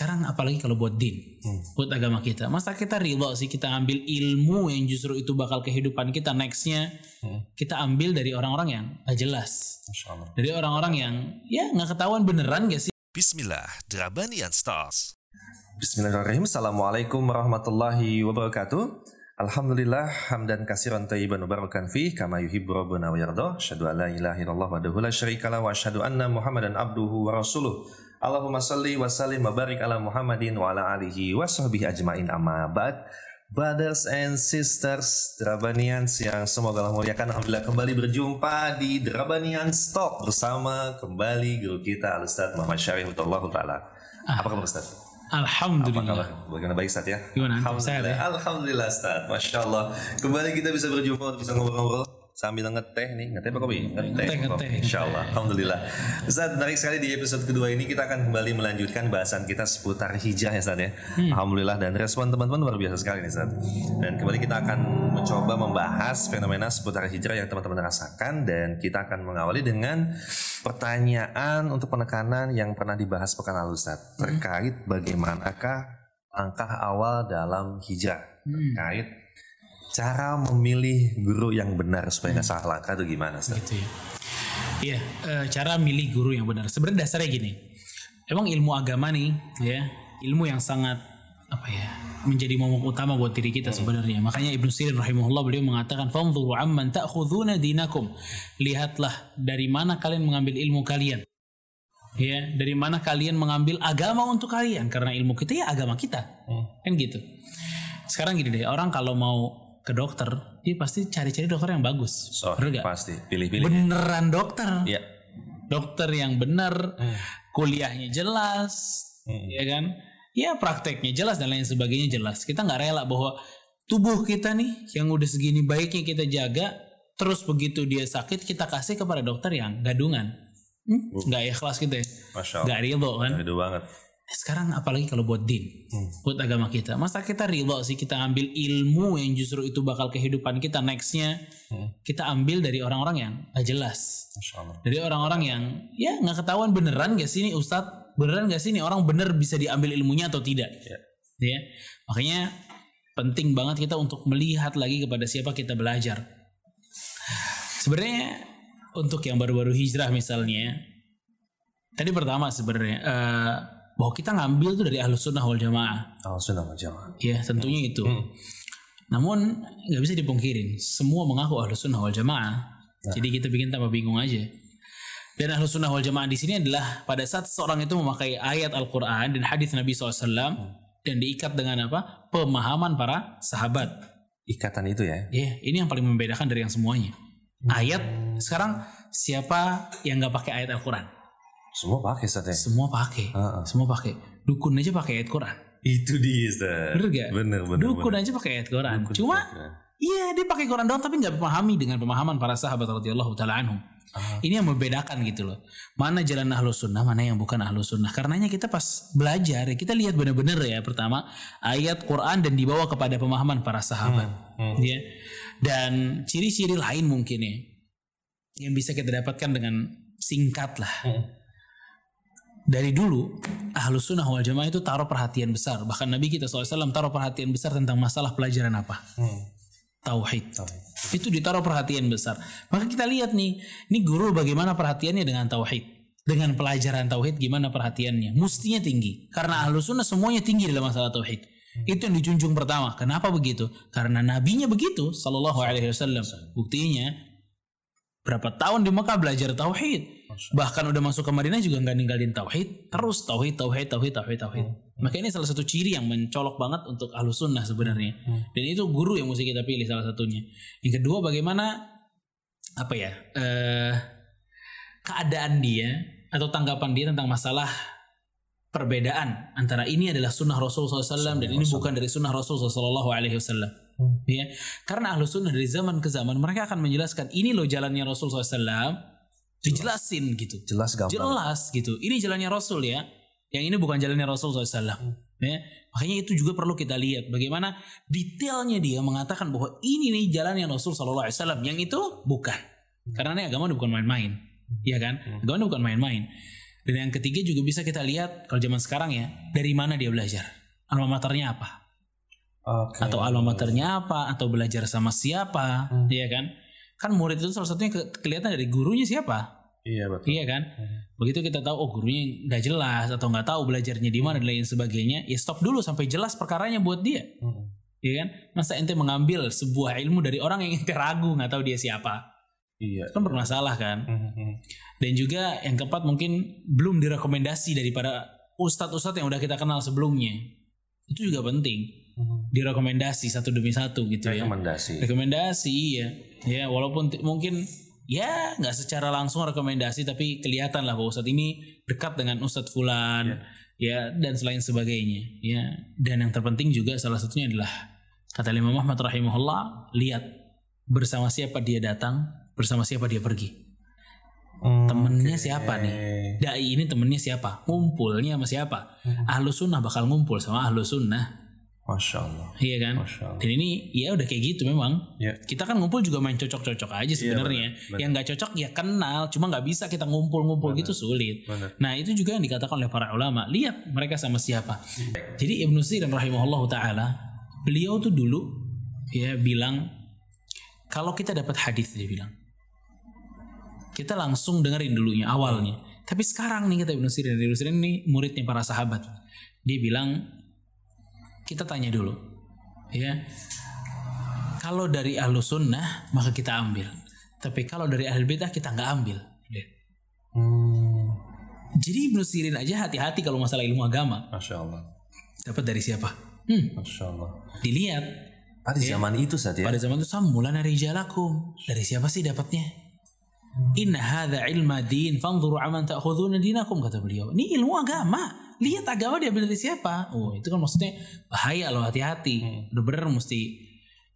sekarang apalagi kalau buat din, hmm. buat agama kita. Masa kita ridho sih kita ambil ilmu yang justru itu bakal kehidupan kita nextnya. Hmm. Kita ambil dari orang-orang yang gak jelas. Dari orang-orang yang ya nggak ketahuan beneran gak sih? Bismillah, Drabanian Stars. Bismillahirrahmanirrahim. Assalamualaikum warahmatullahi wabarakatuh. Alhamdulillah hamdan kasiran tayyiban mubarakan fi kama yuhibbu rabbuna wa yarda. Asyhadu an la ilaha illallah wa la syarika wa asyhadu anna Muhammadan abduhu wa rasuluh. Allahumma salli wa sallim wa barik ala Muhammadin wa ala alihi wa sahbihi ajmain amma ba'd. Brothers and sisters Drabanians yang semoga Allah muliakan Alhamdulillah kembali berjumpa di Drabanian Stock bersama kembali guru kita Al-Ustaz Muhammad Syarif Ta'ala Apa kabar Ustaz? Alhamdulillah. Apa kabar? Bagaimana baik Ustaz ya? Gimana? Alhamdulillah. Ya? Alhamdulillah Ustaz. Masya Allah. Kembali kita bisa berjumpa bisa ngobrol-ngobrol sambil ngeteh nih. Ngeteh apa kopi? Ngeteh. ngeteh, ngeteh. Insya Allah Alhamdulillah. Ustaz menarik sekali di episode kedua ini kita akan kembali melanjutkan bahasan kita seputar hijrah ya Ustaz ya. Hmm. Alhamdulillah dan respon teman-teman luar biasa sekali nih Ustaz. Dan kembali kita akan mencoba membahas fenomena seputar hijrah yang teman-teman rasakan dan kita akan mengawali dengan pertanyaan untuk penekanan yang pernah dibahas pekan lalu Ustaz. Terkait bagaimanakah langkah awal dalam hijrah? Hmm. terkait cara memilih guru yang benar supaya nggak hmm. salah langkah itu gimana Ustaz? Gitu ya. Iya, e, cara milih guru yang benar. Sebenarnya dasarnya gini. Emang ilmu agama nih, ya, ilmu yang sangat apa ya, menjadi momok utama buat diri kita hmm. sebenarnya. Makanya Ibnu Sirin rahimahullah beliau mengatakan, "Fanzuru amman ta'khuduna dinakum." Lihatlah dari mana kalian mengambil ilmu kalian. Ya, dari mana kalian mengambil agama untuk kalian karena ilmu kita ya agama kita. Hmm. Kan gitu. Sekarang gini deh, orang kalau mau ke dokter, dia pasti cari-cari dokter yang bagus. So, Bener gak? Pasti, pilih-pilih. Beneran dokter. Iya. Dokter yang benar, hmm. kuliahnya jelas, hmm. ya kan? Ya prakteknya jelas dan lain sebagainya jelas. Kita nggak rela bahwa tubuh kita nih yang udah segini baiknya kita jaga, terus begitu dia sakit kita kasih kepada dokter yang gadungan. Hmm? Nggak ikhlas gitu ya. Masya Allah. Nggak ridho kan? Ridho banget sekarang apalagi kalau buat din, hmm. buat agama kita. Masa kita ridho sih kita ambil ilmu yang justru itu bakal kehidupan kita nextnya. Hmm. Kita ambil dari orang-orang yang gak jelas. Dari orang-orang yang ya nggak ketahuan beneran gak sih ini Ustadz? Beneran gak sih ini orang bener bisa diambil ilmunya atau tidak? Yeah. Ya. Makanya penting banget kita untuk melihat lagi kepada siapa kita belajar. Sebenarnya untuk yang baru-baru hijrah misalnya, tadi pertama sebenarnya uh, bahwa kita ngambil tuh dari ahlus sunnah wal jamaah. Ahlus sunnah wal jamaah. Iya tentunya hmm. itu. Hmm. Namun nggak bisa dipungkirin semua mengaku ahlus sunnah wal jamaah. Nah. Jadi kita bikin tambah bingung aja. Dan ahlus sunnah wal jamaah di sini adalah pada saat seorang itu memakai ayat Al-Quran dan hadis Nabi SAW hmm. dan diikat dengan apa? Pemahaman para sahabat. Ikatan itu ya? Iya, ini yang paling membedakan dari yang semuanya. Hmm. Ayat sekarang siapa yang nggak pakai ayat Al-Quran? Semua pakai Ustaz ya? Semua pakai. Uh -uh. Semua pakai. Dukun aja pakai ayat Quran. Itu dia Ustaz. Bener gak? Bener bener. Dukun bener. aja pakai ayat Quran. Dukun Cuma iya dia pakai Quran doang tapi nggak memahami dengan pemahaman para sahabat radhiyallahu taala anhum. Uh. Ini yang membedakan gitu loh. Mana jalan ahlus sunnah, mana yang bukan ahlus sunnah. Karenanya kita pas belajar, kita lihat benar-benar ya pertama ayat Quran dan dibawa kepada pemahaman para sahabat. Hmm. Hmm. Ya. Dan ciri-ciri lain mungkin ya yang bisa kita dapatkan dengan singkat lah. Hmm dari dulu ahlus sunnah wal jamaah itu taruh perhatian besar. Bahkan Nabi kita SAW taruh perhatian besar tentang masalah pelajaran apa? Hmm. tauhid. tauhid. Itu ditaruh perhatian besar. Maka kita lihat nih ini guru bagaimana perhatiannya dengan tauhid. Dengan pelajaran tauhid gimana perhatiannya? Mestinya tinggi. Karena ahlus sunnah semuanya tinggi dalam masalah tauhid. Hmm. itu yang dijunjung pertama. Kenapa begitu? Karena nabinya begitu sallallahu alaihi wasallam. Buktinya berapa tahun di Mekah belajar tauhid Bahkan udah masuk ke Madinah juga nggak ninggalin tauhid, terus tauhid, tauhid, tauhid, tauhid, tauhid. Hmm. Maka ini salah satu ciri yang mencolok banget untuk ahlu sunnah sebenarnya. Hmm. Dan itu guru yang mesti kita pilih salah satunya. Yang kedua bagaimana apa ya eh, keadaan dia atau tanggapan dia tentang masalah perbedaan antara ini adalah sunnah Rasul SAW dan ini bukan dari sunnah Rasul SAW. Hmm. Ya, karena ahlu sunnah dari zaman ke zaman mereka akan menjelaskan ini loh jalannya Rasul SAW dijelasin gitu. Jelas gampang. Jelas gitu. Ini jalannya Rasul ya. Yang ini bukan jalannya Rasul SAW. Hmm. Ya. Makanya itu juga perlu kita lihat bagaimana detailnya dia mengatakan bahwa ini nih jalannya Rasul SAW. Yang itu bukan. Hmm. Karena ini agama bukan main-main. Iya kan? Hmm. Agama bukan main-main. Dan yang ketiga juga bisa kita lihat kalau zaman sekarang ya, dari mana dia belajar. Alma maternya apa? Oke. Atau alma maternya apa? Atau belajar sama siapa? Iya kan? Kan murid itu salah satunya ke- kelihatan dari gurunya siapa? Iya betul. Iya kan? Begitu kita tahu oh gurunya nggak jelas atau nggak tahu belajarnya di mana dan lain sebagainya, ya stop dulu sampai jelas perkaranya buat dia. Mm. Iya kan? Masa ente mengambil sebuah ilmu dari orang yang ente ragu nggak tahu dia siapa? Iya. Kan bermasalah kan? Mm-mm. Dan juga yang keempat mungkin belum direkomendasi daripada ustadz-ustadz yang udah kita kenal sebelumnya. Itu juga penting. Mhm. Direkomendasi satu demi satu gitu ya. Rekomendasi. Rekomendasi iya. Ya walaupun mungkin ya nggak secara langsung rekomendasi tapi kelihatan lah bahwa ustadz ini dekat dengan ustadz fulan ya dan selain sebagainya ya. Dan yang terpenting juga salah satunya adalah kata Imam Muhammad rahimahullah lihat bersama siapa dia datang, bersama siapa dia pergi. Temennya siapa nih? Dai ini temennya siapa? Ngumpulnya sama siapa? Ahlu sunnah bakal ngumpul sama ahlu sunnah. Masya Allah. Iya kan? Masya Allah. Dan ini ya udah kayak gitu memang. Ya. Kita kan ngumpul juga main cocok-cocok aja sebenarnya. benar, benar. Yang nggak cocok ya kenal, cuma nggak bisa kita ngumpul-ngumpul gitu sulit. Benar. Nah itu juga yang dikatakan oleh para ulama. Lihat mereka sama siapa. Jadi Ibnu Sirin rahimahullah taala, beliau tuh dulu ya bilang kalau kita dapat hadis dia bilang kita langsung dengerin dulunya awalnya. Tapi sekarang nih kita Ibnu Sirin, Ibnu Sirin ini muridnya para sahabat. Dia bilang kita tanya dulu, ya. Kalau dari ahlu sunnah maka kita ambil. Tapi kalau dari ahli bidah kita nggak ambil. Ya. Hmm, Jadi Ibnu Sirin aja hati-hati kalau masalah ilmu agama. Masya Allah. Dapat dari siapa? Hmm, Masya Allah. dilihat. Ah di zaman itu saat ya. Pada zaman itu samulan dari jalakum. Dari siapa sih dapatnya? Inna hadha ilma din fanzuru aman ta'khuduna dinakum kata beliau. Ini ilmu agama. Lihat agama diambil dari siapa? Oh, itu kan maksudnya bahaya loh hati-hati. Bener-bener mesti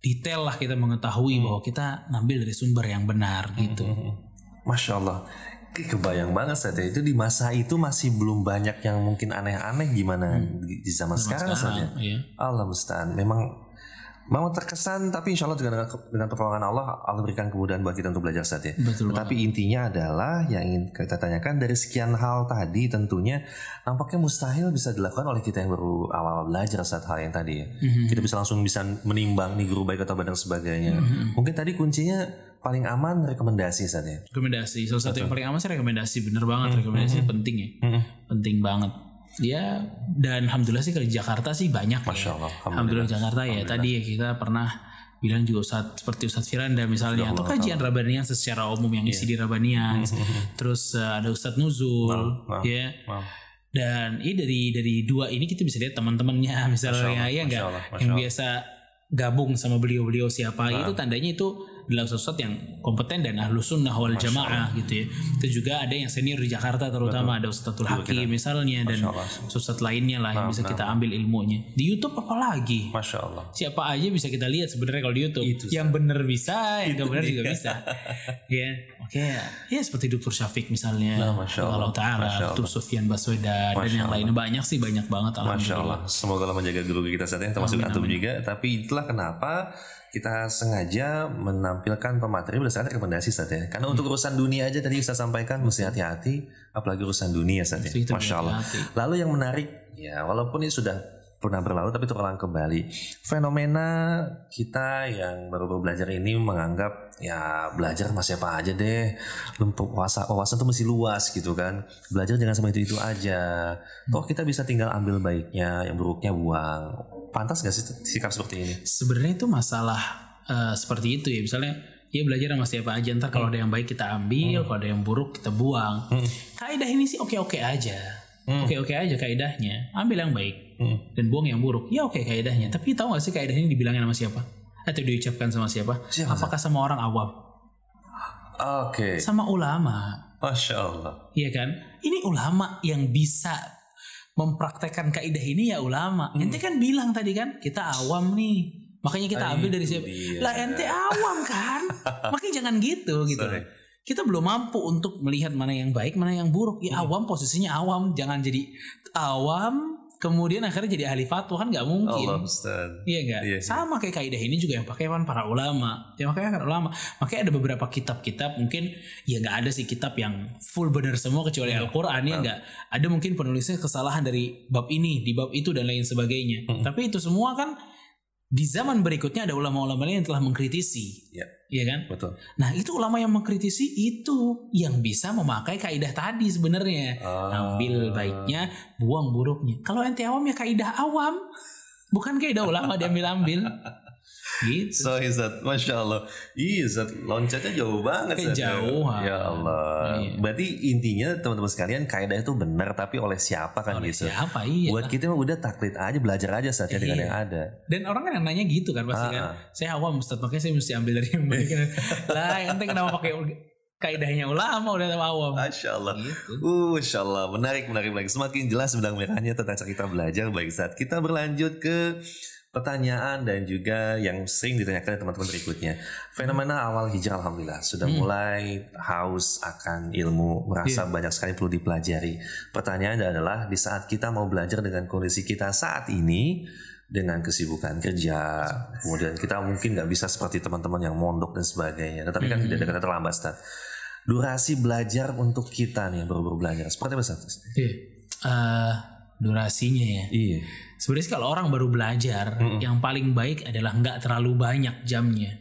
detail lah kita mengetahui bahwa kita ngambil dari sumber yang benar gitu. Masya Allah. Ke- Kebayang banget saat ya. Itu di masa itu masih belum banyak yang mungkin aneh-aneh gimana di, di zaman sekarang, saat ya. Sekarang, iya. Allah musta'an. Memang memang terkesan tapi insya Allah dengan dengan pertolongan Allah Allah berikan kemudahan buat kita untuk belajar saat ya. Betul Tapi intinya adalah yang ingin kita tanyakan dari sekian hal tadi tentunya nampaknya mustahil bisa dilakukan oleh kita yang baru awal belajar saat hal yang tadi ya. Mhm. Kita bisa langsung bisa menimbang nih guru baik atau baik dan sebagainya. Mhm. Mungkin tadi kuncinya paling aman rekomendasi saat ya. rekomendasi salah satu yang paling aman sih rekomendasi bener banget rekomendasi penting ya penting banget ya dan alhamdulillah sih kalau di Jakarta sih banyak Masya ya Allah. alhamdulillah. Jakarta ya. Tadi ya kita pernah bilang juga Ustadz seperti Ustadz Firanda misalnya atau kajian Rabanian secara umum yang isi di Rabanian terus eh, ada Ustadz Nuzul ya. dan ini dari dari dua ini kita bisa lihat teman-temannya misalnya ya Masya enggak Allah, Masya yang Allah. biasa gabung sama beliau-beliau siapa. Itu tandanya itu adalah sesuatu yang kompeten dan ahlu sunnah wal jamaah gitu ya itu juga ada yang senior di Jakarta terutama ada Ustadzul Hakim misalnya dan. Ustadz lainnya lah yang bisa kita ambil ilmunya di YouTube apalagi Masya Allah. siapa aja bisa kita lihat sebenarnya kalau di YouTube yang bener bisa yang gak bener juga bisa ya oke ya seperti Dr. Syafiq misalnya Nah, Masya Allah. Taala. Dr. Sufyan Baswedan dan yang lainnya banyak sih banyak banget Masya alhamdulillah Allah. Semoga Allah menjaga guru kita saat ini termasuk antum juga. Tapi itulah kenapa kita sengaja menampilkan pemateri berdasarkan rekomendasi saat ya. Karena untuk urusan dunia aja tadi saya sampaikan mesti hati-hati. Apalagi urusan dunia saat ya. Masya Allah. Lalu yang menarik ya walaupun ini sudah pernah berlalu tapi terulang kembali. Fenomena kita yang baru-baru belajar ini menganggap ya belajar masih apa aja deh. Wawasan, wawasan tuh mesti luas gitu kan. Belajar jangan sama itu-itu aja. Toh kita bisa tinggal ambil baiknya, yang buruknya buang. Pantas gak sih sikap seperti ini? sebenarnya itu masalah eh, seperti itu ya misalnya ya belajar sama siapa aja ntar kalau ada yang baik kita ambil kalau ada yang buruk kita buang kaidah ini sih oke oke aja oke oke aja kaidahnya ambil yang baik dan buang yang buruk ya oke kaidahnya tapi tahu gak sih kaidah ini dibilangin sama siapa atau diucapkan sama siapa Siapa, apakah sama orang awam Oke, sama ulama masya Allah. Iya kan? Ini ulama yang bisa mempraktekkan kaidah ini ya ulama. Hmm. Ente kan bilang tadi kan kita awam nih. Makanya kita ambil dari siapa? dia. Lah ente awam kan? Makanya jangan gitu gitu. Sorry. Kita belum mampu untuk melihat mana yang baik, mana yang buruk. Ya Hmm. awam posisinya awam, jangan jadi awam kemudian akhirnya jadi ahli fatwa kan nggak mungkin. Allah Ustaz. Iya enggak? Iya, iya. Sama kayak kaidah ini juga yang pakai kan para ulama. Yang pakai kan ulama. Makanya ada beberapa kitab-kitab mungkin ya nggak ada sih kitab yang full benar semua kecuali Iya. Al-Qur'an ya enggak. Ada mungkin penulisnya kesalahan dari bab ini, di bab itu dan lain sebagainya. Tapi itu semua kan di zaman berikutnya ada ulama-ulama lain yang telah mengkritisi. Ya, Iya kan? betul. Nah, itu ulama yang mengkritisi itu yang bisa memakai kaidah tadi sebenarnya. Ah. Ambil baiknya, buang buruknya. Kalau ente awam ya kaidah awam, bukan kaidah ulama diambil-ambil. Gitu. So Ustaz, Masya Allah Ustaz, loncatnya jauh banget Ustaz. Kejauhan. Ya Allah Iya. Berarti intinya teman-teman sekalian Kaidah itu benar Tapi oleh siapa kan Oleh gitu siapa iya. Buat kita mah udah taklid aja Belajar aja saja dengan Iya. yang ada Dan orang kan yang nanya gitu kan pasti kan. Ah. Saya awam Ustaz, makanya saya mesti ambil dari yang baik. lah, ente kenapa pakai kaidahnya ulama udah sama awam. Masya Allah Gitu. Uh, Masya Allah, menarik, menarik, menarik. Semakin jelas benang merahnya tentang cerita belajar. Baik, saat kita berlanjut ke pertanyaan dan juga yang sering ditanyakan teman-teman berikutnya. Fenomena awal hijrah Alhamdulillah sudah Hmm. mulai haus akan ilmu, merasa Iya. banyak sekali perlu dipelajari. Pertanyaannya adalah di saat kita mau belajar dengan kondisi kita saat ini, dengan kesibukan kerja, kemudian kita mungkin nggak bisa seperti teman-teman yang mondok dan sebagainya. Tetapi kan Hmm. tidak ada kata terlambat, Ustaz. Durasi belajar untuk kita nih yang baru-baru belajar seperti apa Ustaz? Iya. Eh, durasinya ya. Iya. Sebenarnya kalau orang baru belajar, yang paling baik adalah nggak terlalu banyak jamnya.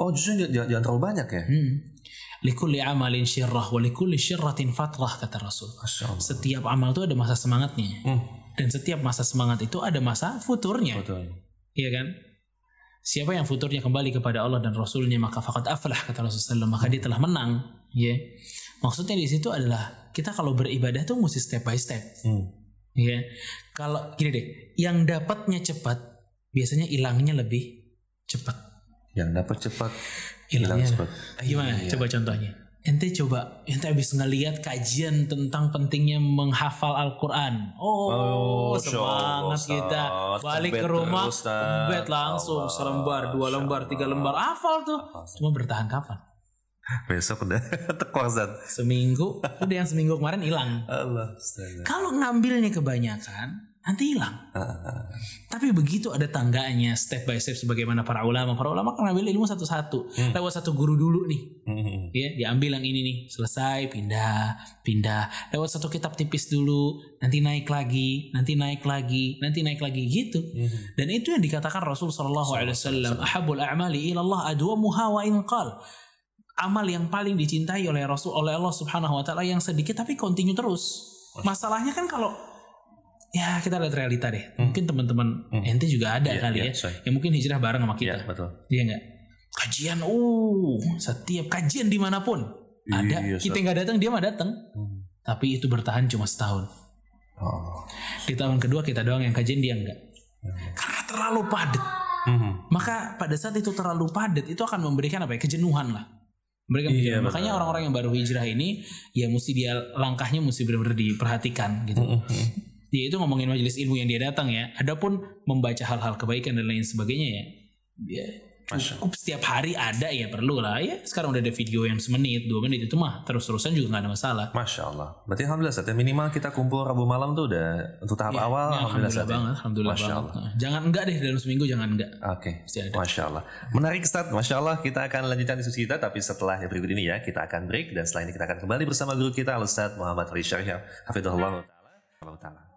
Oh justru jangan, jangan terlalu banyak ya? Hmm. Likulli amalin syirrah wa likulli syirratin fatrah kata Rasul. Setiap amal itu ada masa semangatnya. Hmm. Dan setiap masa semangat itu ada masa futurnya. Betul. Iya kan? Siapa yang futurnya kembali kepada Allah dan Rasulnya maka fakat aflah kata Rasulullah maka dia telah menang. Ya. Maksudnya di situ adalah kita kalau beribadah tuh mesti step by step. Hmm. Ya. Kalau gini deh, yang dapatnya cepat biasanya hilangnya lebih cepat. Yang dapat cepat, hilang cepat. Gimana? Iya. Coba contohnya. Ente coba, ente habis ngeliat kajian tentang pentingnya menghafal Al-Quran. Oh, Oh, semangat kita. Balik ke rumah, bed langsung Allah, selembar, dua lembar, tiga lembar. Hafal tuh. Cuma bertahan kapan? Besok udah tekor Ustaz. Seminggu, udah yang seminggu kemarin hilang. Allah. Kalau ngambilnya kebanyakan, nanti hilang. Ah, Tapi begitu ada tangganya, step by step sebagaimana para ulama. Para ulama kan ngambil ilmu satu-satu. Lewat satu guru dulu nih. hmm. ya diambil yang ini nih selesai pindah pindah lewat satu kitab tipis dulu nanti naik lagi nanti naik lagi nanti naik lagi gitu dan itu yang dikatakan Rasul Alaihi Wasallam ahabul a'mali ilallah adwamuha wa inqal amal yang paling dicintai oleh Rasul oleh Allah Subhanahu Wa Taala yang sedikit tapi continue terus masalahnya kan kalau ya kita lihat realita deh mungkin teman-teman ente juga ada Iya, kali iya, ya sorry. yang mungkin hijrah bareng sama kita Iya betul. Iya enggak? Kajian, uh, setiap kajian di mana pun ada. Iya, kita nggak datang, dia mah datang. Tapi itu bertahan cuma setahun. Oh. Di tahun kedua kita doang yang kajian dia enggak. Karena terlalu padat. Hmm. Maka pada saat itu terlalu padat itu akan memberikan apa ya? Kejenuhan lah. Mereka Iya. Makanya orang-orang yang baru hijrah ini ya mesti dia langkahnya mesti benar-benar diperhatikan gitu. Dia itu ngomongin majelis ilmu yang dia datang ya. Adapun membaca hal-hal kebaikan dan lain sebagainya ya. ya cukup setiap hari ada ya perlu lah ya. Sekarang udah ada video yang semenit, dua menit itu mah terus-terusan juga nggak ada masalah. Masya Allah. Berarti alhamdulillah Ustaz. ya. Minimal kita kumpul Rabu malam tuh udah untuk tahap Ya, awal. ya, alhamdulillah, Ustaz, ya. banget, alhamdulillah Masya banget. Allah. Nah, Jangan enggak deh dalam seminggu jangan enggak. Oke, ada. Masya Allah. Menarik Ustaz, Masya Allah kita akan lanjutkan diskusi kita Tapi setelah yang berikut ini ya Kita akan break Dan setelah ini kita akan kembali bersama guru kita Al-Ustaz Muhammad Rishar Hafidhullah Ta'ala